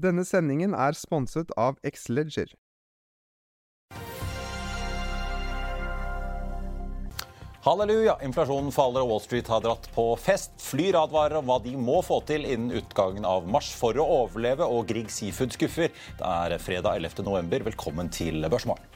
Denne sendingen er sponset av Xleger. Halleluja! Inflasjonen faller og Wall Street har dratt på fest. Flyr advarer om hva de må få til innen utgangen av mars for å overleve, og Grieg Seafood skuffer. Det er fredag 11. november. Velkommen til Børsmorgen.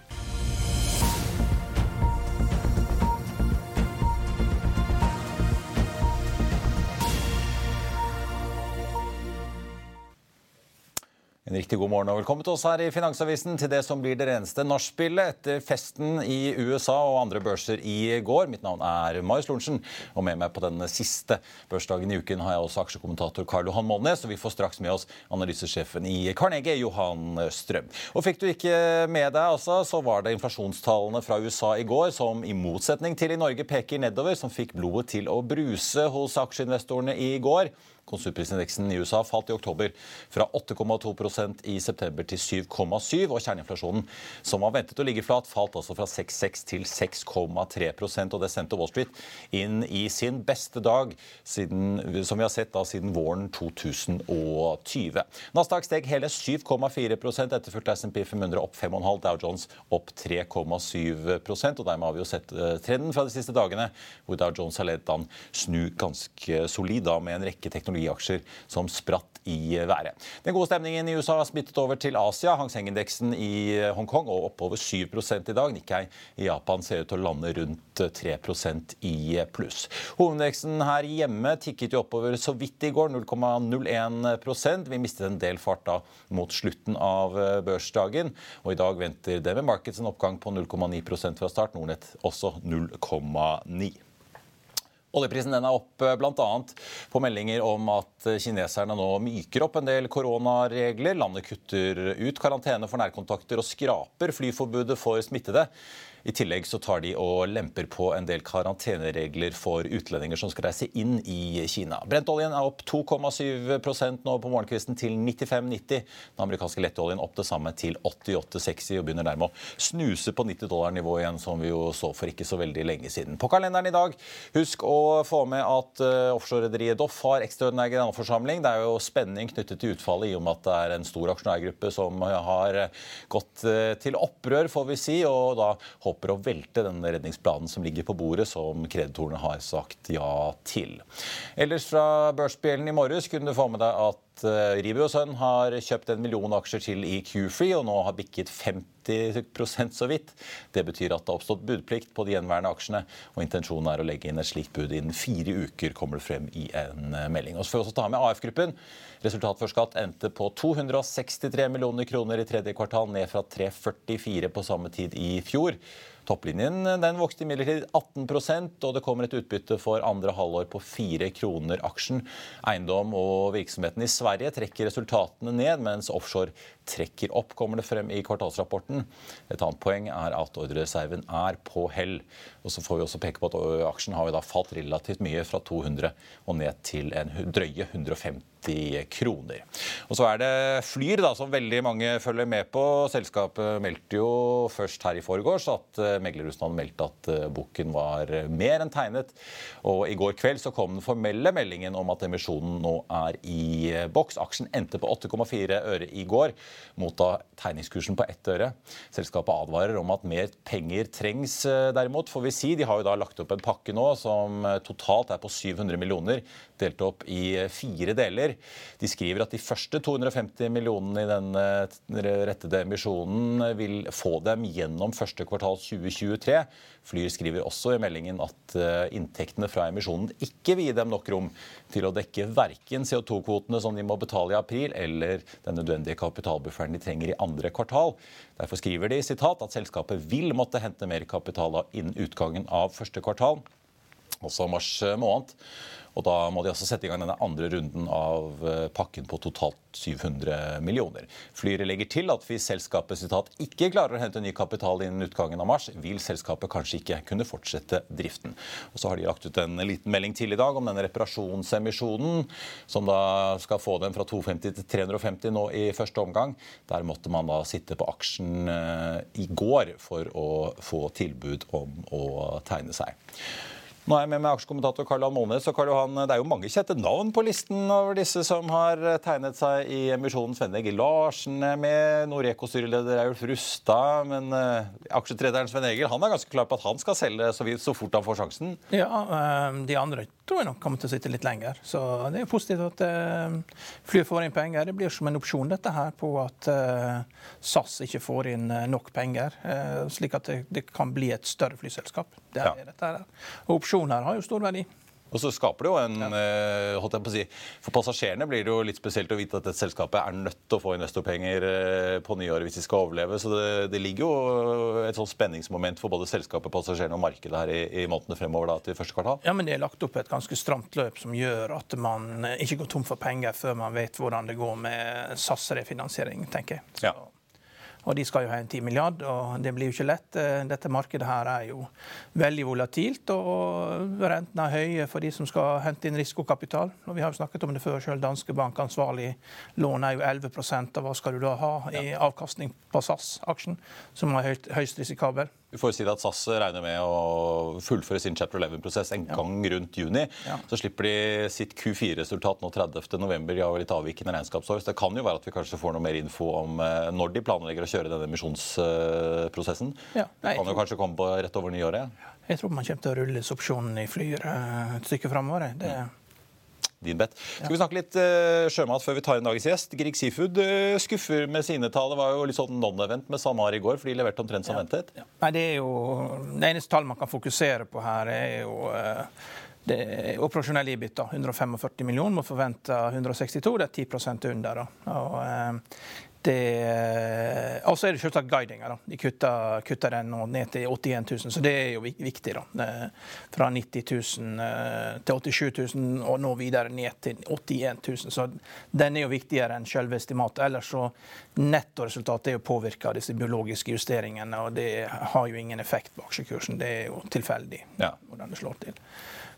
En riktig god morgen og velkommen til oss her i Finansavisen til det som blir det reneste nachspielet etter festen i USA og andre børser i går. Mitt navn er Marius Lorentzen, og med meg på den siste børsdagen i uken har jeg også aksjekommentator Karl Johan Molnes, og vi får straks med oss analysesjefen i Carnegie, Johan Strøm. Og fikk du ikke med deg, altså, så var det inflasjonstallene fra USA i går som i motsetning til i Norge peker nedover, som fikk blodet til å bruse hos aksjeinvestorene i går. Konsumprisindeksen i USA falt i oktober fra 8,2% i september til 7,7 og kjerneinflasjonen, som var ventet å ligge flat, falt altså fra 6,6 til 6,3% og Det sendte Wall Street inn i sin beste dag siden, som vi har sett da siden våren 2020. Nasdaq steg hele 7,4 etterfulgt av SMP 500 opp 5,5 Dow Jones opp 3,7% og Dermed har vi jo sett eh, trenden fra de siste dagene, hvor Dow Jones har ledet an snu ganske solid da med en rekke teknologier teknologiaksjer som spratt i været. Den gode stemningen i USA har smittet over til Asia. Hang Seng-indeksen i Hongkong og oppover 7% i dag. Nikkei i Japan ser ut til å lande rundt 3% i pluss. Hovedindeksen her hjemme tikket jo oppover så vidt i går, 0,01% Vi mistet en del fart da mot slutten av børsdagen. Og i dag venter det med Markets en oppgang på 0,9% fra start. Nordnett også 0,9 Oljeprisen er opp bl.a. på meldinger om at kineserne nå myker opp en del koronaregler. Landet kutter ut karantene for nærkontakter og skraper flyforbudet for smittede. I tillegg så tar de og lemper på en del karanteneregler for utlendinger som skal reise inn i Kina. Brentoljen er opp 2,7% nå på morgenkvisten til 95,90. Den amerikanske lettoljen opp det samme til 88,60 og begynner dermed å snuse på 90 dollar-nivå igjen, som vi jo så for ikke så veldig lenge siden. På kalenderen i dag, husk å få med at uh, offshorerederiet Doff har ekstraordinær generalforsamling. Det er jo spenning knyttet til utfallet i og med at det er en stor aksjonærgruppe som har gått uh, til opprør, får vi si. og da håper håper å velte den redningsplanen som ligger på bordet, som kreditorene har sagt ja til. Ellers fra børsbjellen i morges kunne du få med deg at Eh, og Sønn har kjøpt en million aksjer til i Q-Free og nå har bikket 50 så vidt. Det betyr at det har oppstått budplikt på de gjenværende aksjene, og intensjonen er å legge inn et slikt bud innen fire uker, kommer det frem i en eh, melding. Og så får vi også ta med AF-gruppen. Resultat før skatt endte på 263 millioner kroner i tredje kvartal, ned fra 344 på samme tid i fjor. Topplinjen den vokste imidlertid 18% og det kommer et utbytte for andre halvår på 4 kroner aksjen. Eiendom og virksomheten i Sverige trekker resultatene ned, mens offshore trekker opp, kommer det frem i kvartalsrapporten. Et annet poeng er at ordrereserven er på hell. Og så får vi også peke på at aksjen har jo da falt relativt mye fra 200 og ned til en drøye 150 kroner. Og så er det Flyr, da, som veldig mange følger med på. Selskapet meldte jo først her i forgårs at uh, meldte at boken var mer enn tegnet. Og i går kveld så kom den formelle meldingen om at emisjonen nå er i boks. Aksjen endte på 8,4 øre i går, mot da tegningskursen på ett øre. Selskapet advarer om at mer penger trengs, derimot, får vi si. De har jo da lagt opp en pakke nå som totalt er på 700 millioner, delt opp i fire deler. De skriver at de første 250 millionene i den rettede emisjonen vil få dem gjennom første kvartal 2023. Flyr skriver også i meldingen at eh, inntektene fra emisjonen ikke vil gi dem nok rom til å dekke verken CO2-kvotene som de må betale i april, eller den nødvendige kapitalbufferen de trenger i andre kvartal. Derfor skriver de sitat, at selskapet vil måtte hente mer kapital innen utgangen av første kvartal, også mars måned. Og da må de også sette i gang denne andre runden av eh, pakken på totalt 700 millioner. Flyret legger til at hvis selskapet citat, ikke klarer å hente ny kapital innen utgangen av mars, vil selskapet kanskje ikke kunne fortsette driften. Og så har de lagt ut en liten melding til i dag om denne reparasjonsemisjonen, som da skal få dem fra 250 til 350 nå i første omgang. Der måtte man da sitte på aksjen eh, i går for å få tilbud om å tegne seg. Nå er jeg med med aksjekommentator Karl Johan Molnes. Og Karl Johan, Det er jo mange kjente navn på listen over disse som har tegnet seg i emisjonen. Sven Egil Larsen er med, Noreco-styreleder Eulf Rustad. Men uh, aksjetrederen Sven Egil han er ganske klar på at han skal selge så, så fort han får sjansen. Ja, uh, de andre tror jeg nok kommer til å sitte litt lenger. Så det er positivt at uh, flyet får inn penger. Det blir som en opsjon dette her på at SAS ikke får inn nok penger, slik at det, det, kan bli et større flyselskap. Det er ja. dette her. Og opsjoner har jo stor verdi. Og så skaper det jo en ja. Eh, holdt jeg på å si, For passasjerene blir det jo litt spesielt å vite at dette selskapet er nødt til å få investorpenger eh, på nyåret hvis de skal overleve. Så det, det ligger jo et sånt spenningsmoment for både selskapet, passasjerene og markedet her i, i månedene fremover da, til første kvartal. Ja, men det er lagt opp et ganske stramt løp som gjør at man ikke går tom for penger før man vet hvordan det går med SAS-refinansiering, tenker jeg. Så. Ja. Og de skal jo ha en 10 milliard, og det blir jo ikke lett. Eh, dette markedet her er jo veldig volatilt, og rentene er høye for de som skal hente inn risikokapital. Og vi har jo snakket om det før, selv Danske Bank ansvarlig lån er jo 11 av hva skal du da ha i avkastning på SAS-aksjen, som er høyst risikabel. Vi får si at SAS regner med å fullføre sin chapter 11-prosess en gang rundt juni. Ja. Så slipper de sitt Q4-resultat nå 30.11. De har litt avvikende regnskapsår. Så det kan jo være at vi kanskje får noe mer info om eh, når de planlegger å kjøre denne emisjonsprosessen. Ja. Det kan jo kanskje komme på rett over nyåret? Jeg tror man kommer til å rulle opsjonen i Flyr eh, et stykke framover. Det, ja din bet. Skal vi snakke litt uh, sjømat før vi tar inn dagens gjest? Grieg Seafood uh, skuffer med sine tall. Det var jo litt sånn non-event med SalMar i går, for de leverte omtrent som ventet. Ja. Nei, det er jo det eneste tallet man kan fokusere på her, er jo uh, det er operasjonell EBIT. 145 millioner, må forvente 162. Det er 10 under. Da. Og, og så er det selvsagt guidinga. De kutter, kutter, den nå ned til 81 000, så det er jo viktig. da. Fra 90 000 eh, til 87 000 og nå videre ned til 81 000. Så den er jo viktigere enn selve estimatet. Ellers så nettoresultatet er jo påvirka av disse biologiske justeringene, og det har jo ingen effekt på aksjekursen. Det er jo tilfeldig ja. hvordan det slår til.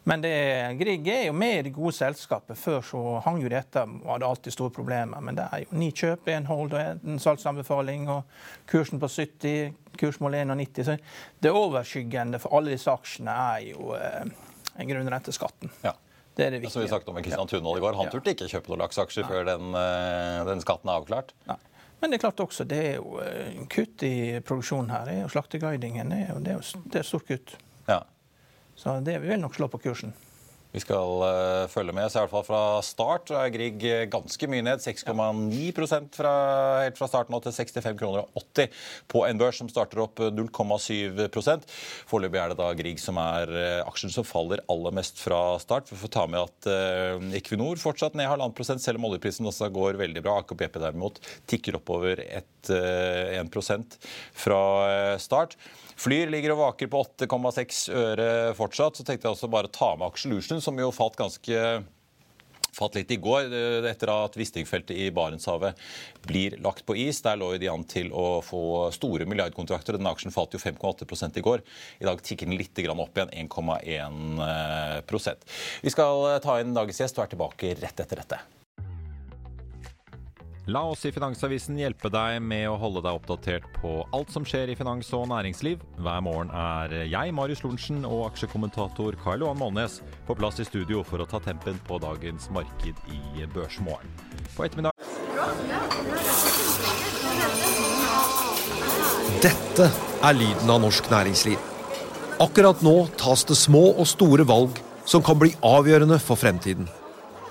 Men det, Grieg er jo med i det gode selskapet. Før så hang jo dette og hadde alltid store problemer. Men det er jo ni kjøp, én hold og en salgsanbefaling, og kursen på 70, kursmål 91. Så det overskyggende for alle disse aksjene er jo eh, grunnrenteskatten. Ja. Det er det viktige. Som vi snakket om med Kristian Tunvold i går, Han turte ikke kjøpe noen lakseaksjer før den, eh, den, skatten er avklart. Nei. Men det er klart også, det er jo eh, kutt i produksjonen her. Det er jo Slakteguidingen det er jo, det er jo det er stort kutt. Så det vil nok slå på kursen. Vi skal uh, følge med. Så i hvert fall Fra start er Grieg ganske mye ned. 6,9% fra, helt fra starten til 65 kroner og 80 på en børs som starter opp 0,7 Foreløpig er det da Grieg som er uh, aksjen som faller aller mest fra start. Vi får ta med at uh, Equinor fortsatt ned halvannen prosent, selv om oljeprisen også går veldig bra. Aker BP derimot tikker oppover et, 1% fra start. Flyr ligger og vaker på 8,6 øre fortsatt. Så tenkte jeg også bare ta med Aksjelution, som jo falt ganske fatt litt i går eh, etter at Wisting-feltet i Barentshavet blir lagt på is. Der lå de an til å få store milliardkontrakter. Denne aksjen falt jo 5,8 i går. I dag tikker den litt opp igjen, 1,1% Vi skal ta inn dagens gjest og er tilbake rett etter dette. La oss i Finansavisen hjelpe deg med å holde deg oppdatert på alt som skjer i finans og næringsliv. Hver morgen er jeg, Marius Lorentzen, og aksjekommentator Karl Johan Målnes på plass i studio for å ta tempen på dagens marked i Børsmorgen. På ettermiddag Dette er lyden av norsk næringsliv. Akkurat nå tas det små og store valg som kan bli avgjørende for fremtiden.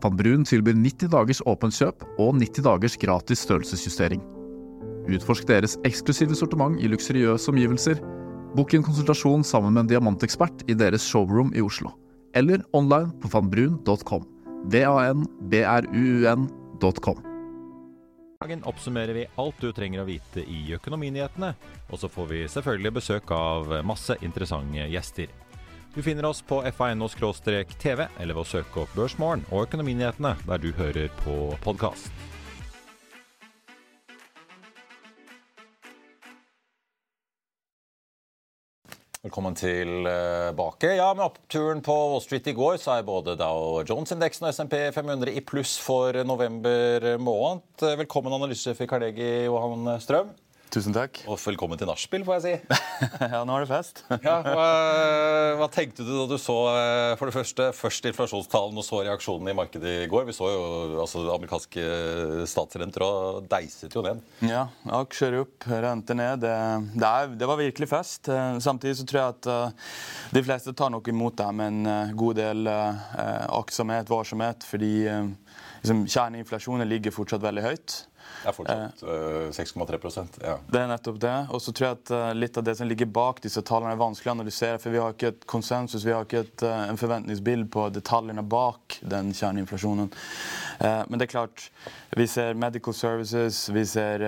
Van Brun tilbyr 90 dagers åpent kjøp og 90 dagers gratis størrelsesjustering. Utforsk deres eksklusive sortiment i luksuriøse omgivelser. Bok en konsultasjon sammen med en diamantekspert i deres showroom i Oslo. Eller online på vanbrun.com. V-a-n-b-r-u-u-n.com. dagen oppsummerer vi alt du trenger å vite i Økonominyhetene, og så får vi selvfølgelig besøk av masse interessante gjester. Du finner oss på fa.no-tv, eller ved å søke opp Børsmorgen og Økonominyhetene der du hører på podkast. Velkommen tilbake. Ja, Med oppturen på Wall Street i går så er både Dow Jones-indeksen og SMP 500 i pluss for november måned. Velkommen analysesjef i Karlegi, Johan Strøm. Tusen takk. Og velkommen til nachspiel, får jeg si. ja, nå er det fest. ja, hva, hva, tenkte du da du så eh, for det første først inflasjonstallene og så reaksjonen i markedet i går? Vi så jo altså, amerikanske statsrenter og deiset jo ned. Ja, aksjer opp, rente ned. Det, det, er, det, var virkelig fest. Eh, samtidig så tror jeg at de fleste tar nok imot det med en god del aktsomhet, varsomhet, fordi liksom, kjerneinflasjonen ligger fortsatt veldig høyt. Det er fortsatt uh, 6,3 ja. Det er nettopp det. Og så tror jeg at uh, litt av det som ligger bak disse tallene, er vanskelig å analysere. For vi har ikke et konsensus, vi har ikke et, uh, en forventningsbild på detaljene bak den kjerneinflasjonen. men det er klart, vi ser medical services, vi ser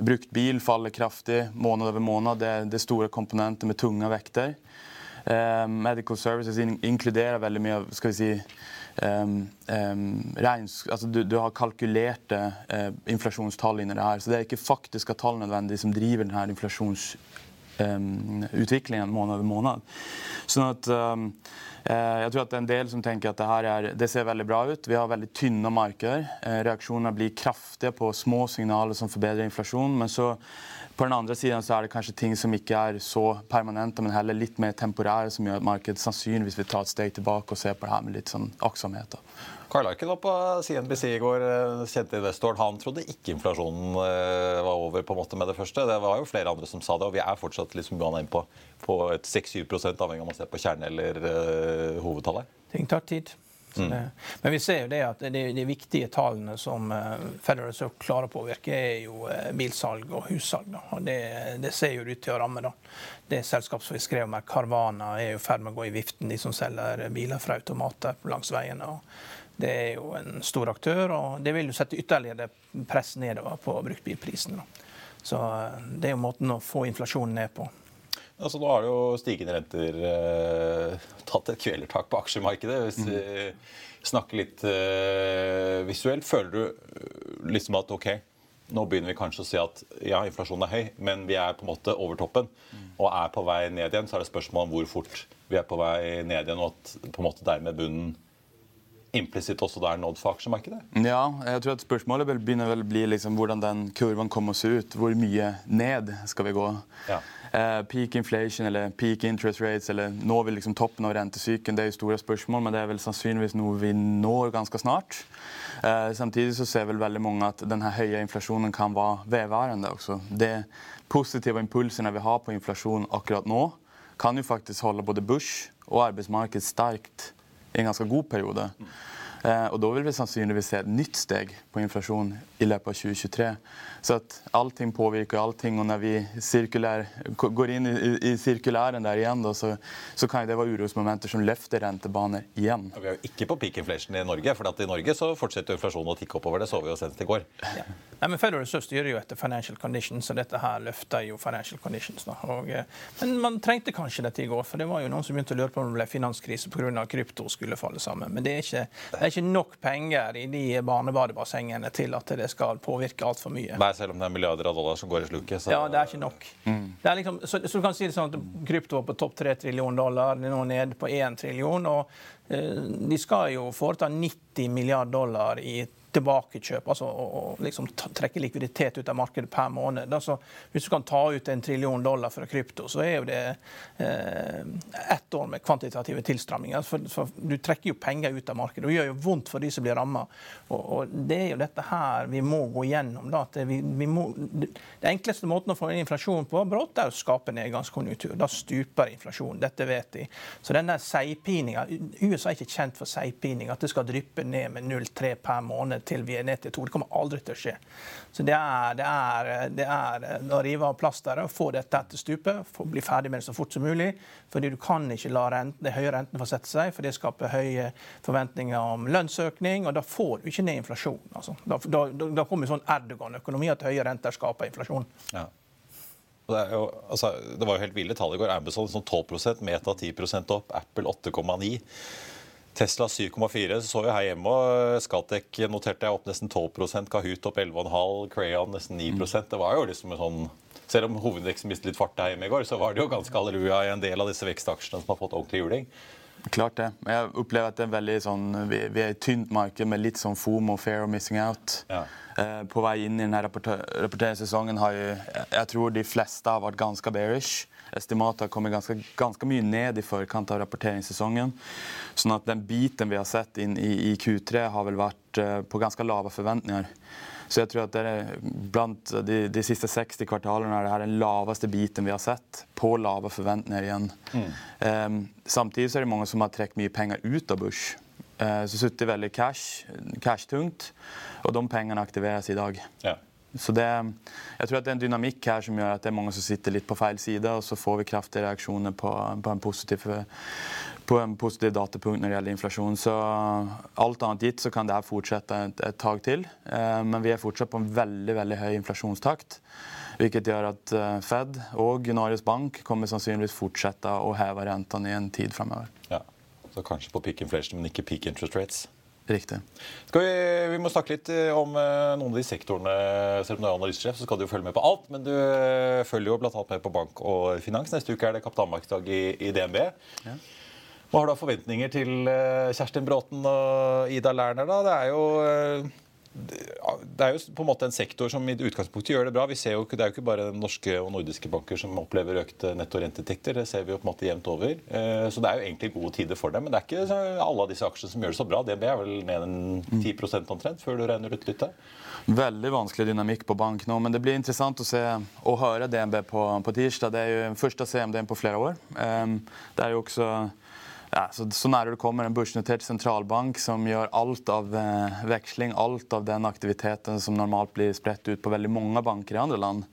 brukt bil faller kraftig måned over måned. Det, det er store komponenter med tunge vekter. medical services in inkluderer veldig mye av skal vi si, altså du, du, har kalkulerte uh, inflasjonstall inni det her. Så det er ikke faktiske tall nødvendig som driver denne inflasjonsutviklingen måned over måned. Sånn at uh, jeg tror at det er en del som tenker at det her er, det ser veldig bra ut. Vi har veldig tynne markeder. Uh, reaksjonene blir kraftige på små signaler som forbedrer inflasjon. men så på den andre siden så er det kanskje ting som ikke er så permanente, men heller litt mer temporære, som gjør at markedet sannsynligvis vil ta et steg tilbake og se på det her med litt sånn aktsomhet. Karl Arken var på CNBC i går, eh, kjente investoren. Han trodde ikke inflasjonen eh, var over på en måte med det første. Det var jo flere andre som sa det, og vi er fortsatt liksom på, på et 6-7 avhengig av om man ser på kjerne- eller uh, hovedtallet. Ting tar tid. Mm. Det, men vi ser jo det at de, de viktige tallene som uh, Federal Reserve klarer å påvirke, er jo uh, bilsalg og hussalg. Og det, det, ser jo ut til å ramme. da. Det selskapet som vi skrev om, Carvana, er i ferd med å gå i viften, de som selger biler fra automater langs veiene. Det er jo en stor aktør, og det vil jo sette ytterligere press nedover på bruktbilprisen. Så det er jo måten å få inflasjonen ned på. Altså, nå har jo stigende renter eh, tatt et kvelertak på aksjemarkedet. Hvis vi snakker litt eh, visuelt, føler du eh, liksom at OK, nå begynner vi kanskje å si at ja, inflasjonen er høy, men vi er på en måte over toppen og er på vei ned igjen. Så er det spørsmål om hvor fort vi er på vei ned igjen, og at på en måte dermed bunnen implisitt også er nådd for aksjemarkedet? Ja, jeg tror at spørsmålet begynner vel å bli liksom hvordan den kurven kommer å se ut. Hvor mye ned skal vi gå? Ja. Eh, peak inflation eller peak interest rates, eller når vi liksom toppen av rentesyken, det er jo store spørsmål, men det er vel sannsynligvis noe vi når ganske snart. Eh, samtidig så ser vel veldig mange at denne høye inflasjonen kan være vedvarende også. Det positive impulsene vi har på inflasjon akkurat nå, kan jo faktisk holde både børs og arbeidsmarked sterkt i en ganske god periode. Eh, og da vil vi sannsynligvis se et nytt steg på inflasjon i løpet av 2023. Så at allting påvirker allting, og når vi sirkulær, går inn i, i, sirkulæren der igjen, da, så, så, kan det være urosmomenter som løfter rentebaner igjen. Og vi er jo ikke på peak inflation i Norge, for i Norge så fortsetter inflasjonen å tikke oppover. Det så vi jo senest i går. Ja. Nei, men Federal Reserve styrer jo etter financial conditions, og dette her løfter jo financial conditions. Og, eh, men man trengte kanskje dette i går, for det var jo noen som begynte å lure på om det ble finanskrise pga. krypto skulle falle sammen. Men det er ikke, det er ikke nok penger i de barnebadebassengene til at det skal påvirke altfor mye. Nei, selv om det er milliarder av dollar som går i sluket. Så... Ja, det er ikke nok. Mm. Er liksom, så, så, du kan si det sånn at Krypto var på topp 3 trillion dollar, det er nå nede på 1 trillion. og eh, De skal jo foreta 90 milliard dollar i tilbakekjøp, altså å liksom trekke likviditet ut av markedet per måned. Altså, hvis du kan ta ut en trillion dollar fra krypto, så er jo det eh, ett år med kvantitative tilstramminger. For, for, du trekker jo penger ut av markedet. og gjør jo vondt for de som blir ramma. Og, og, det er jo dette her vi må gå gjennom. Da, vi, vi må, det enkleste måten å få inflasjon på brått er å skape nedgangskonjunktur. Da stuper inflasjonen. Dette vet de. Så denne seigpininga USA er ikke kjent for seigpining, at det skal dryppe ned med 0,3 per måned til vi er ned til to. Det kommer aldri til å skje. Så det er, det er, det er å rive av plasteret og få dette til stupet, bli ferdig med det så fort som mulig. fordi du kan ikke la renten, de høye rentene få sette seg, for det skaper høye forventninger om lønnsøkning, og da får du ikke ned inflasjon. Altså. Da, da, da, kommer sånn Erdogan-økonomi at høye renter skaper inflasjon. Ja. Det, jo, altså, det, var jo helt ville tall i går. Amazon sånn 12 Meta 10% opp, Apple 8,9 Tesla 7,4. Så så vi her hjemme og Scatec noterte jeg opp nesten 12% Kahoot opp 11,5 Crayon nesten 9% Det var jo liksom en sånn selv om hovedveksten mistet litt fart her hjemme i går, så var det jo ganske halleluja i en del av disse vekstaksjene som har fått ordentlig juling. Klart det. Jeg opplever at det er veldig sånn, vi, vi er i et tynt marked med litt sånn FOMO, fair og missing out. Ja. Eh, på vei inn i denne rapporteringssesongen har jo, jeg tror de fleste har vært ganske bearish. Estimatet har kommet ganske, ganske, mye ned i forkant av rapporteringssesongen. Sånn at den biten vi har sett inn i, i Q3, har vel vært uh, på ganske lave forventninger. Så jeg tror at det er blant de, de siste 60 kvartalene er det den laveste biten vi har sett, på lave forventninger igjen. Mm. Um, samtidig er det mange som har trukket mye penger ut av børs. Uh, så sitter veldig cash, cash-tungt, og de pengene aktiveres i dag. Ja. Så det, jeg tror at det er en dynamikk her som gjør at det er mange som sitter litt på feil side, og så får vi kraftige reaksjoner på, på, en positiv, på en positiv datapunkt når det gjelder inflasjon. Så alt annet gitt så kan det her fortsette et, et tak til. Eh, men vi er fortsatt på en veldig veldig høy inflasjonstakt. Hvilket gjør at eh, Fed og Norges Bank kommer sannsynligvis fortsette å heve rentene i en tid framover. Ja. Så kanskje på peak inflation, men ikke peak interest rates? Riktig. Vi, vi, må snakke litt eh, om eh, noen av de sektorene. Selv om du er analysesjef, så skal du jo følge med på alt. Men du eh, følger jo bl.a. med på bank og finans. Neste uke er det kapitalmarkedsdag i, i, DNB. Ja. Hva har du av forventninger til Kjerstin Bråten og Ida Lerner? da? Det er jo det er jo på en måte en sektor som i utgangspunktet gjør det bra. Vi ser jo, Det er jo ikke bare norske og nordiske banker som opplever økte netto rentetekter. Det ser vi jo på en måte jevnt over. Eh, så det er jo egentlig gode tider for dem. Men det er ikke alle av disse aksjene som gjør det så bra. DNB er vel ned en 10 omtrent, før du regner ut litt? Veldig vanskelig dynamikk på bank nå, men det blir interessant å se og høre DNB på, på tirsdag. Det er jo første CMD på flere år. Um, det er jo også ja, så, så nære du kommer en børsnotert sentralbank som gjør alt av eh, veksling, alt av den aktiviteten som normalt blir spredt ut på veldig mange banker i andre land.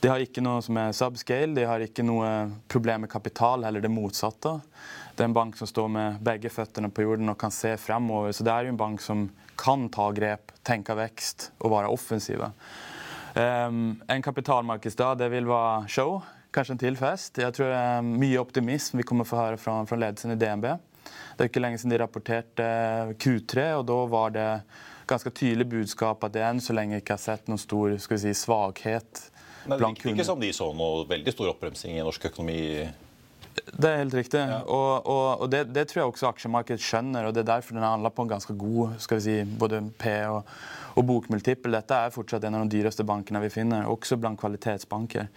De har ikke noe som er subscale, de har ikke noe problem med kapital, heller det motsatte. Det er en bank som står med begge føttene på jorden og kan se fremover. Så det er jo en bank som kan ta grep, tenke vekst og være offensive. Um, en kapitalmarkedsdag det vil være show kanskje en til fest. Jeg tror det er mye optimisme vi kommer få høre fra, fra ledelsen i DNB. Det er ikke lenge siden de rapporterte Q3, og da var det ganske tydelig budskap at det enn så lenge ikke har sett noen stor si, svakhet Nei, det virker ikke som de så noe veldig stor oppbremsing i norsk økonomi Det er helt riktig. Ja. Og, og, og det, det, tror jeg også aksjemarkedet skjønner. og Det er derfor den handler på en ganske god skal vi si, både P og, og bokmultiple. Dette er fortsatt en av de dyreste bankene vi finner, også blant kvalitetsbanker.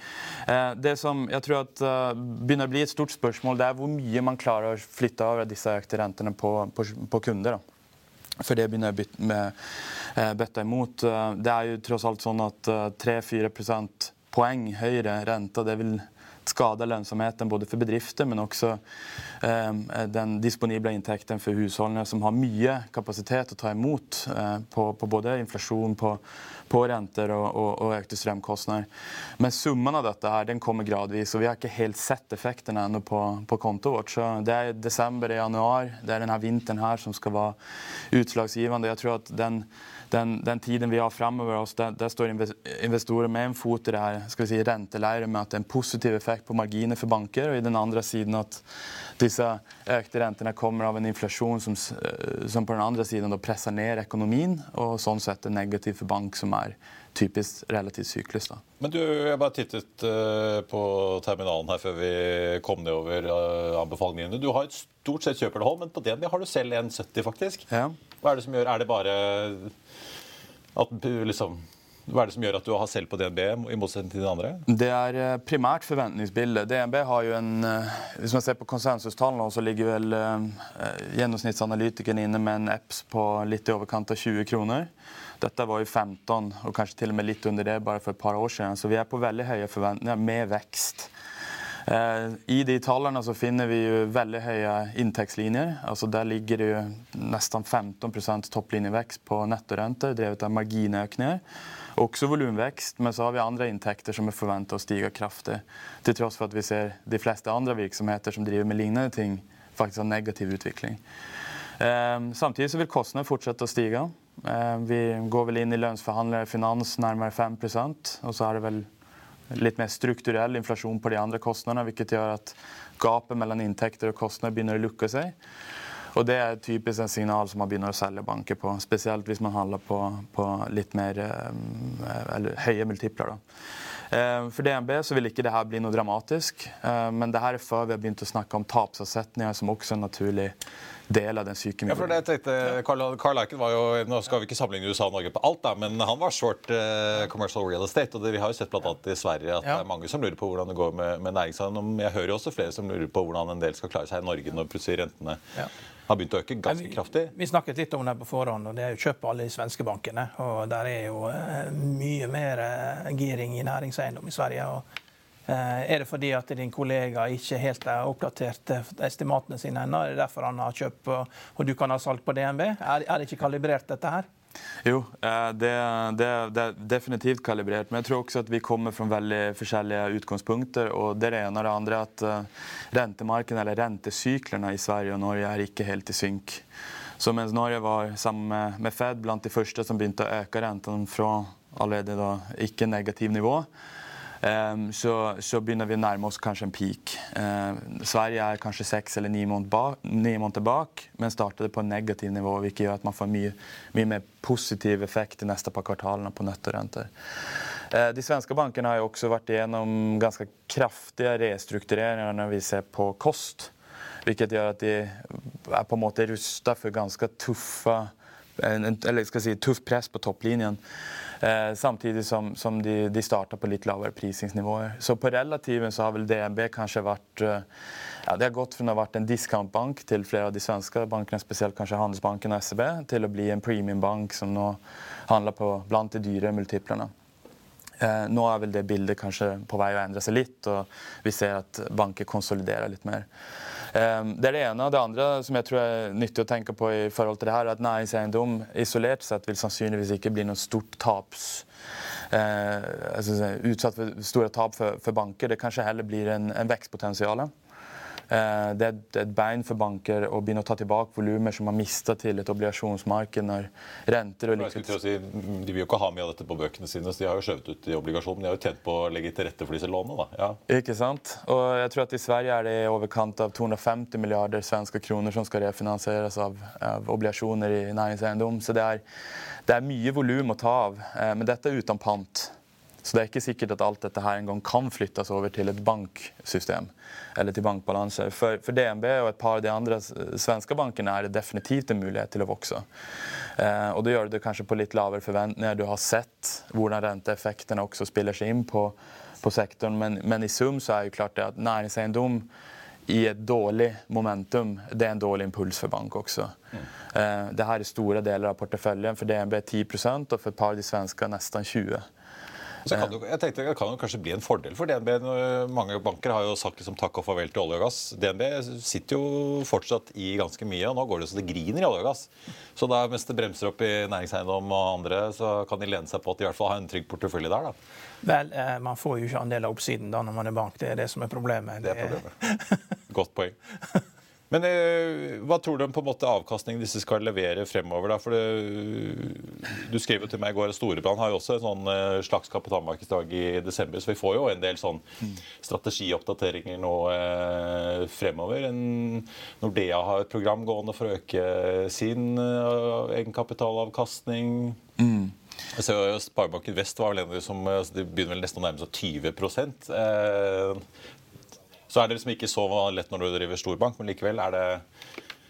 Eh, det som jeg tror at uh, begynner å bli et stort spørsmål, det er hvor mye man klarer å flytte over disse økte rentene på, på, på kunder. Da. For det begynner jeg å uh, bøtte imot. Uh, det er jo tross alt sånn at 3-4 poeng høyere rente, det vil skada lønnsomheten både for bedrifter men også eh, den disponible inntekten for husholdninger som har mye kapasitet å ta imot eh, på, på, både inflasjon, på, på renter og, og, og, økte strømkostnader. Men summen av dette her, den kommer gradvis, og vi har ikke helt sett effektene ennå på, på kontoet vårt. Så det er desember og januar, det er denne vinteren her som skal være utslagsgivende. Jeg tror at den den, den, tiden vi har framover oss, der, der, står investorer med en fot i det her skal vi si, renteleiret med at det er en positiv effekt på marginer for banker, og i den andre siden at disse økte rentene kommer av en inflasjon som, eh, som på den andre siden presser ned økonomien, og sånn sett er negativ for bank, som er typisk relativt syklus. Da. Men du, Jeg bare tittet uh, på terminalen her før vi kom nedover uh, anbefalingene. Du har et stort sett kjøperhold, men på DNB har du selv 1,70 faktisk. Ja. Hva er det som gjør Er det bare at liksom hva er det som gjør at du har selv på DNB i motsetning til de andre? Det er eh, primært forventningsbildet. DNB har jo en eh, Hvis man ser på konsensustallene, så ligger vel uh, gjennomsnittsanalytikeren inne med en EPS på litt i overkant av 20 kroner. Dette var jo 15, og kanskje til og med litt under det bare for et par år siden. Så vi er på veldig høye forventninger med vekst. Eh, I de tallene så finner vi jo veldig høye inntektslinjer. Altså der ligger det jo nesten 15% topplinjevekst på nettorenter, drevet av marginøkninger. Også volumvekst, men så har vi andre inntekter som er forventa å stige kraftig. Til tross for at vi ser de fleste andre virksomheter som driver med lignende ting, faktisk har negativ utvikling. Eh, samtidig så vil kostnadene fortsette å stige. Eh, vi går vel inn i lønnsforhandlere finans nærmere 5% og så er det vel litt mer strukturell inflasjon på de andre kostnadene, hvilket gjør at gapet mellom inntekter og kostnader begynner å lukke seg. Og Det er typisk en signal som man begynner å selge banker på. Spesielt hvis man handler på, på litt mer eh, eller høye multipler. Da. Eh, for DNB så vil ikke dette bli noe dramatisk, eh, men det her er før vi har begynt å snakke om tapsavsetninger, som også er naturlig del av den syke ja, for det tenkte, Carl, Carl Eiken var jo, Nå skal vi ikke sammenligne USA og Norge på alt, da, men han var short uh, commercial real estate. og det, Vi har jo sett blant annet i Sverige at ja. det er mange som lurer på hvordan det går med, med næringseiendom. Jeg hører jo også flere som lurer på hvordan en del skal klare seg i Norge når plutselig rentene ja. har begynt å øke ganske kraftig. Vi snakket litt om det på forhånd, og det er jo kjøp på alle de svenske bankene. og Der er jo uh, mye mer uh, giring i næringseiendom i Sverige. og Eh, er det fordi at din kollega ikke helt har oppdatert eh, estimatene sine ennå? Er det derfor han har kjøpt og du kan ha salg på DNB? Er, det ikke kalibrert, dette her? Jo, eh, det, det, det, er definitivt kalibrert. Men jeg tror også at vi kommer fra veldig forskjellige utgangspunkter. og Det ene og det andre at rentemarkedet, eller rentesyklene i Sverige og Norge er ikke helt i synk. Så mens Norge var sammen med Fed blant de første som begynte å øke renten fra allerede da ikke negativ nivå, så, så, begynner vi å nærme oss kanskje en peak. Ehm, Sverige er kanskje seks eller ni måneder, bak, men startet på en negativ nivå, hvilket gjør at man får mye, mye mer positiv effekt de neste par kvartalene på nettorenter. Ehm, de svenske bankene har jo også vært igjennom ganske kraftige restruktureringer når vi ser på kost. Hvilket gjør at de er på en måte rusta for ganske tuffa, eller skal si, tuff press på topplinjen. Eh, samtidig som, som de, de starta på litt lavere prisingsnivåer. Så på relativen så har vel DNB kanskje vært eh, ja, Det har gått fra å ha vært en discountbank til flere av de svenske bankene, spesielt kanskje Handelsbanken og SEB, til å bli en premiumbank som nå handler på blant de dyre multiplene. Eh, nå er vel det bildet kanskje på vei å endre seg litt, og vi ser at banker konsoliderer litt mer. Ehm, det er det ene. Det andre som jeg tror er nyttig å tenke på, i forhold til det her, er at næringseiendom isolert sett vil sannsynligvis ikke bli noe stort taps eh, altså, utsatt for store tap for, for, banker. Det kanskje heller blir en, en vekstpotensial. Eh, det er et bein for banker å begynne å ta tilbake volumer som har mista til et obligasjonsmarked når renter og likviditet si, De vil jo ikke ha mye av dette på bøkene sine, så de har jo skjøvet ut i obligasjon. De har jo tjent på å legge til rette for disse lånene. da. Ja. Ikke sant? Og jeg tror at i Sverige er det i overkant av 250 milliarder svenske kroner som skal refinansieres av, av obligasjoner i næringseiendom. Så det er, det er mye volum å ta av. Eh, men dette er uten pant. Så det er ikke sikkert at alt dette her en gang kan flyttes over til et banksystem eller til bankbalanser. For, for DNB og et par av de andre svenske bankene er det definitivt en mulighet til å vokse. Eh, og da gjør det kanskje på litt lavere forventninger. Du har sett hvordan renteeffektene også spiller seg inn på, på sektoren, men, men, i sum så er jo klart det at næringseiendom i et dårlig momentum, det er en dårlig impuls for bank også. Mm. Eh, det her er store deler av porteføljen. For DNB 10 og for et par av de svenske nesten 20 så kan det, jeg tenkte, det kan jo kanskje bli en fordel for DNB. Mange banker har jo sagt liksom takk og farvel til olje og gass. DNB sitter jo fortsatt i ganske mye, og nå går det så det griner i olje og gass. Så da, mens det bremser opp i næringseiendom og andre, så kan de lene seg på at de i hvert fall har en trygg portefølje der. da. Vel, eh, man får jo ikke andel av oppsiden da når man er bank. Det er det som er problemet. Det er problemet. Godt poeng. Men eh, hva tror du om på en måte avkastningen disse skal levere fremover? da? For det, Du skrev jo til meg i går at Storebrand har jo også en sånn eh, slags kapitalmarkedsdag i desember. Så vi får jo en del sånn strategioppdateringer nå eh, fremover. En, Nordea har et program gående for å øke sin uh, egenkapitalavkastning. Mm. Så Sparebanken Vest var vel en av de som altså, de begynner vel nesten å nærme seg 20 eh, så er det liksom ikke så lett når du driver storbank, men likevel er det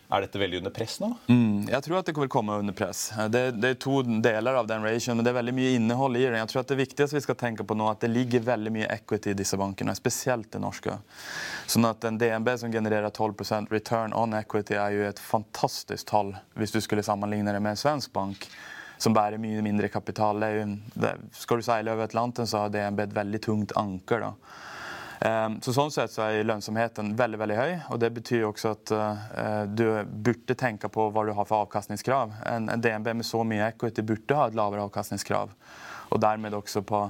er dette veldig under press nå? Mm, jeg tror at det vil komme under press. Det, det, er to deler av den ratioen, men det er veldig mye innhold i den. Jeg tror at Det viktigste vi skal tenke på nå, at det ligger veldig mye equity i disse bankene, spesielt det norske. Sånn at En DNB som genererer 12% return on equity, er jo et fantastisk tall hvis du skulle sammenligne det med en svensk bank som bærer mye mindre kapital. Er det, skal du seile over Atlanten, så har DNB et veldig tungt anker. da. Ehm, så sånn sett så er lønnsomheten veldig veldig høy. og Det betyr også at uh, du burde tenke på hva du har for avkastningskrav. En, DNB med så mye equity burde ha et lavere avkastningskrav. Og dermed også på,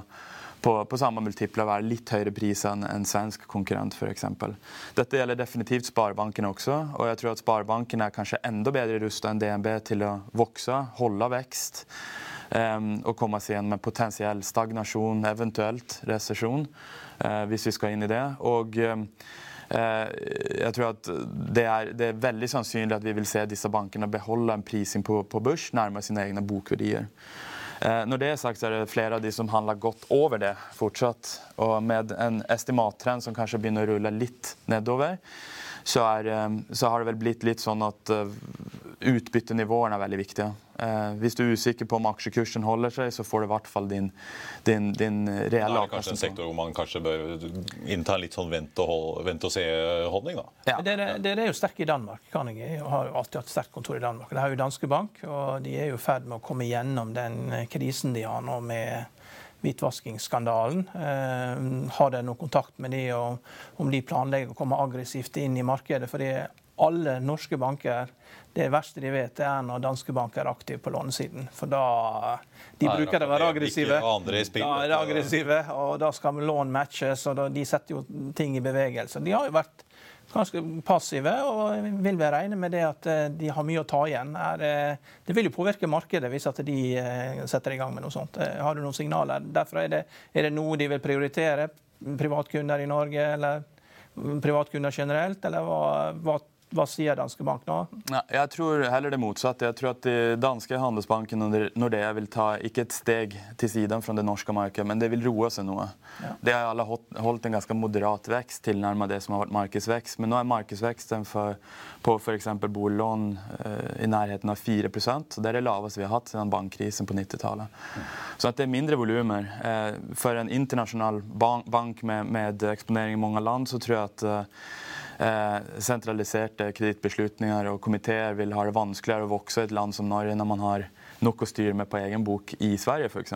på, på samme multipler være litt høyere pris enn en svensk konkurrent f.eks. Dette gjelder definitivt sparebankene også. Og jeg tror at sparebankene er kanskje enda bedre rustet enn DNB til å vokse, holde vekst. Um, og komme seg igjen med potensiell stagnasjon, eventuelt resesjon. Eh, hvis vi skal inn i det. Og eh, jeg tror at det er, det er, veldig sannsynlig at vi vil se disse bankene beholde en prising på, på børs nærmere sine egne bokverdier. Eh, når det er sagt, så er det flere av de som handler godt over det fortsatt. Og med en estimattrend som kanskje begynner å rulle litt nedover, så, er, så har det vel blitt litt sånn at utbyttenivåene er veldig viktige. Eh, hvis du er usikker på om aksjekursen holder seg, så får du i hvert fall din, din, din reelle avkastning. Det er kanskje en sektor hvor man kanskje bør innta en litt sånn vente-og-se-holdning? da? Ja. Dere, dere, er jo sterke i Danmark. Carnegie har jo alltid hatt sterkt kontor i Danmark. Det har jo Danske Bank, og de er jo i ferd med å komme gjennom den krisen de har nå med hvitvaskingsskandalen. Eh, har dere noe kontakt med de, og om de planlegger å komme aggressivt inn i markedet? fordi alle norske banker det verste de vet, er når danske banker er aktive på lånesiden. For da De bruker å være aggressive. Da er det aggressive, og da skal lån matches, og da, de setter jo ting i bevegelse. De har jo vært ganske passive, og vil vi regne med det at eh, de har mye å ta igjen. Er, det vil jo påvirke markedet hvis at de eh, setter i gang med noe sånt. Eh, har du noen signaler? Derfor er det, er det noe de vil prioritere? Privatkunder i Norge, eller privatkunder generelt, eller hva, hva hva sier danske bank nå? Ja, jeg tror heller det motsatte. Jeg tror at danske handelsbanken Nordea vil ta ikke et steg til siden fra det norske markedet, men det vil roe seg noe. Ja. Det har alle holdt en ganske moderat vekst tilnærmet det som har vært markedsvekst. Men nå er markedsveksten for, på f.eks. boliglån eh, i nærheten av 4 så Det er det laveste vi har hatt siden bankkrisen på 90-tallet. Mm. Så at det er mindre volumer. Eh, for en internasjonal bank, med, med, eksponering i mange land, så tror jeg at Eh, sentraliserte kredittbeslutninger og komiteer vil ha det vanskeligere å vokse i et land som Norge når man har nok å styre med på egen bok i Sverige f.eks.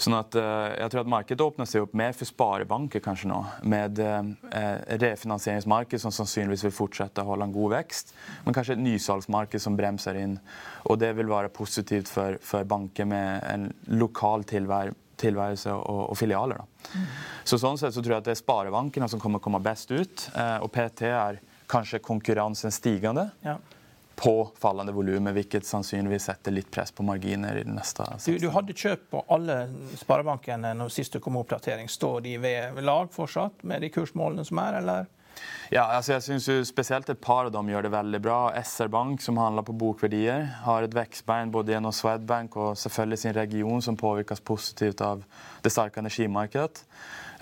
Sånn at eh, jeg tror at markedet åpner seg opp mer for sparebanker kanskje nå. Med eh, refinansieringsmarked som sannsynligvis vil fortsette å holde en god vekst. Men kanskje et nysalgsmarked som bremser inn. Og det vil være positivt for, for banker med en lokal tilværelse tilværelse og, og filialer. Mm. Så sånn sett så tror jeg at det er sparebankene som kommer komme best ut. Eh, og PT er kanskje konkurransen stigende. Ja. På fallende volum, hvilket sannsynligvis setter litt press på marginer. i den neste du, du, hadde kjøp på alle sparebankene når sist du kom oppdatering. Står de ved lag fortsatt med de kursmålene som er, eller? Ja, altså jeg synes jo Spesielt et par av dem gjør det veldig bra. SR Bank, som handler på bokverdier, har et vekstbein både gjennom Swedbank og selvfølgelig sin region, som påvirkes positivt av det sterke energimarkedet.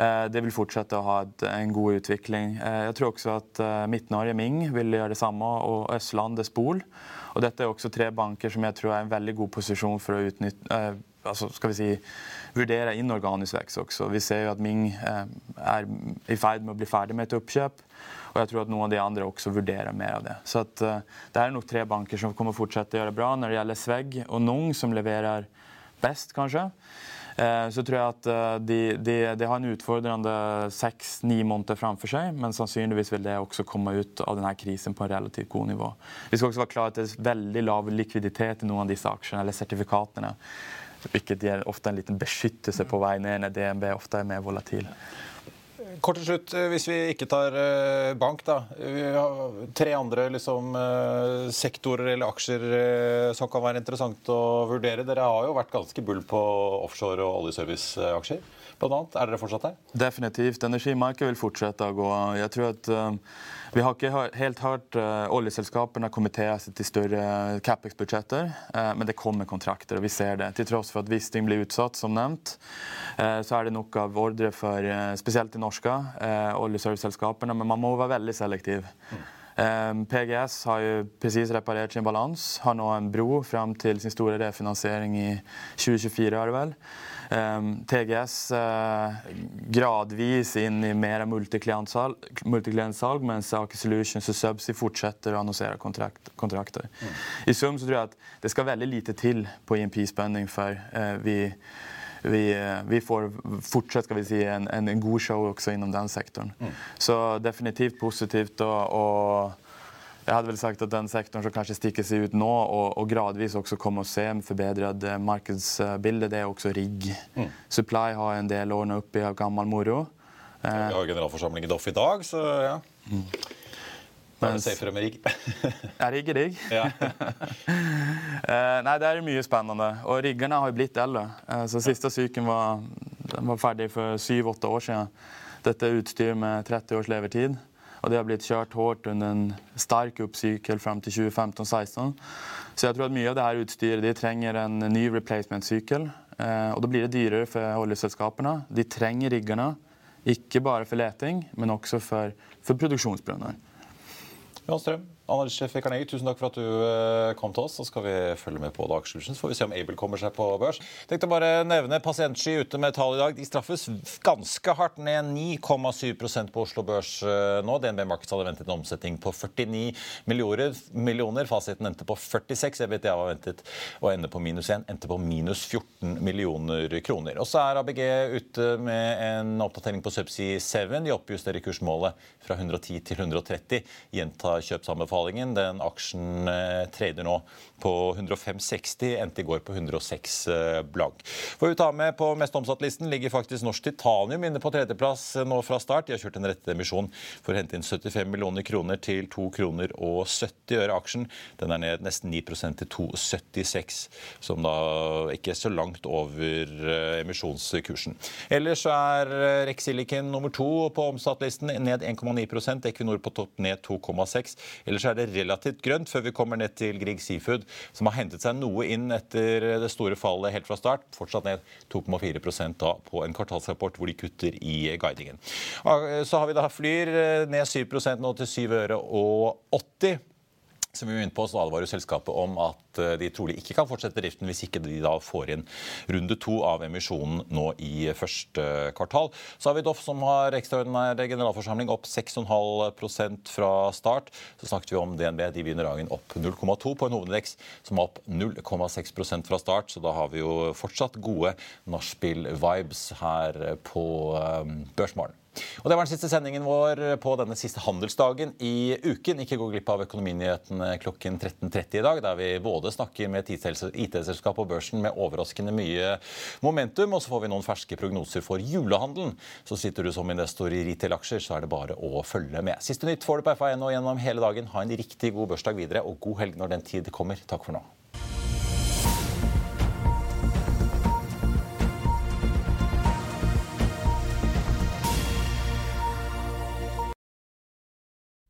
Eh, det vil fortsette å ha en god utvikling. Eh, jeg tror også at eh, Midt-Norge Ming vil gjøre det samme, og Østlandet Spol. Og dette er også tre banker som jeg tror er en veldig god posisjon for å utnytte altså skal vi si, vurdere inorganisk vekst også. Vi ser jo at Ming er i ferd med å bli ferdig med et oppkjøp. Og jeg tror at noen av de andre også vurderer mer av det. Så at, det er nok tre banker som kommer fortsette å gjøre bra. Når det gjelder Svegg og Nung, som leverer best, kanskje, Eh, så tror jeg at eh, de, de, de har en utfordrende seks-ni måneder framfor seg. Men sannsynligvis vil det også komme ut av denne krisen på en relativt god nivå. Vi skal også være klar at det er veldig lav likviditet i noen av disse aksjene eller sertifikatene. Hvilket gir ofte en liten beskyttelse på vei ned når DNB ofte er mer volatil. Kort til slutt, eh, hvis vi ikke tar eh, bank, da. Vi har tre andre liksom, eh, sektorer eller aksjer som kan være interessant å vurdere. Dere har jo vært ganske bull på offshore- og oljeserviceaksjer. Blant annet. Er dere fortsatt her? Definitivt. Energimarkedet vil fortsette å gå. Jeg tror at vi har ikke helt hørt uh, oljeselskapene kommentere seg til større Capex-budsjetter, uh, men det kommer kontrakter, og vi ser det. Til tross for at Wisting blir utsatt, som nevnt, uh, så er det nok av ordre for spesielt de norske oljeserviceselskapene, men man må være veldig selektiv. Mm. PGS har jo precis reparert sin balans, har nå en bro fram til sin store refinansiering i 2024. er det vel. Ehm, TGS eh, gradvis inn i mer multiklientsalg, mens Aker Solutions og Subsea fortsetter å annonsere kontrakt, kontrakter. Mm. I sum så tror jeg at det skal veldig lite til på IMP-spenning før eh, vi vi, eh, vi, får fortsatt skal vi si, en, en, god show også innom den sektoren. Mm. Så definitivt positivt. og, og jeg hadde vel sagt at den sektoren som kanskje stikker seg ut nå, og, og gradvis også kommer å se en forbedret eh, markedsbilde, det er også rigg. Mm. Supply har en del ordna opp i av gammel moro. vi har generalforsamling i Doff i dag, så ja. Mm. Da er safere med rigg. er rigg rigg. Ja. Eh, nei, det er mye spennende. Og riggerne har jo blitt eldre. Uh, så siste syken var, var ferdig for syv-åtte år siden. Dette er utstyr med 30 års levetid. Og det har blitt kjørt hardt under en sterk oppsykkel fram til 2015-2016. Så jeg tror at mye av dette utstyret de trenger en ny replacement-sykkel. Eh, og da blir det dyrere for oljeselskapene. De trenger riggerne. ikke bare for leting, men også for, for produksjonsbrønner. Jan Strøm, analysesjef i Carnegie, tusen takk for at du eh, kom til oss. Så skal vi følge med på Dag Så får vi se om Able kommer seg på børs. Tenkte bare nevne Pasientsky ute med tall i dag. De straffes ganske hardt ned 9,7% på Oslo Børs eh, nå. DNB Markets hadde ventet en omsetning på 49 millioner. millioner. Fasiten endte på 46. EBTA var ventet å ende på minus 1. Endte på minus 14 millioner kroner. Og så er ABG ute med en oppdatering på Subsea 7. De oppjusterer kursmålet fra 110 til 130. Gjenta kjøpsanbefalingen. Den aksjen eh, trader nå på 105,60, endte i går på 106 eh, blank. Får vi ta med på mest omsatt-listen ligger faktisk Norsk Titanium inne på tredjeplass eh, nå fra start. De har kjørt en retteemisjon for å hente inn 75 millioner kroner til 2 kroner og 70 øre aksjen. Den er ned nesten 9% til 2,76, som da ikke er så langt over emisjonskursen. Ellers er Rex Silicon nummer to på omsatt-listen, ned 1,9% Equinor på topp ned 2,6 Ellers er det relativt grønt før vi kommer ned til Grieg Seafood, som har hentet seg noe inn etter det store fallet helt fra start. Fortsatt ned 2,4% da på en kvartalsrapport hvor de kutter i guidingen. Så har vi da Flyr eh, ned 7% nå til 7 øre og 80 som vi var inne på, så advarer selskapet om at eh, de trolig ikke kan fortsette driften hvis ikke de da får inn runde to av emisjonen nå i første kvartal. Så har vi Doff som har ekstraordinær generalforsamling opp 6,5% fra start. Så snakket vi om DNB. De begynner dagen opp 0,2 på en hovedindeks som er opp 0,6% fra start. Så da har vi jo fortsatt gode nachspiel-vibes her på eh, Børsmorgen. Og Det var den siste sendingen vår på denne siste handelsdagen i uken. Ikke gå glipp av Økonominyhetene klokken 13.30 i dag, der vi både snakker med IT-selskap og børsen med overraskende mye momentum, og så får vi noen ferske prognoser for julehandelen. Så sitter du som investor i retail-aksjer, så er det bare å følge med. Siste nytt får du på FA1 og gjennom hele dagen. Ha en riktig god børsdag videre, og god helg når den tid kommer. Takk for nå.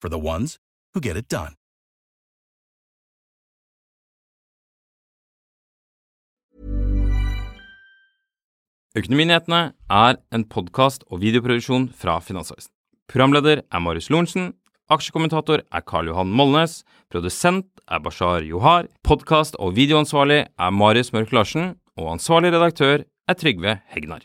for the ones who get it done. Økonominyhetene er en podkast og videoproduksjon fra Finansavisen. Programleder er Marius Lorentzen. Aksjekommentator er Karl Johan Molnes. Produsent er Bashar Johar. Podkast- og videoansvarlig er Marius Mørk Larsen. Og ansvarlig redaktør er Trygve Hegnar.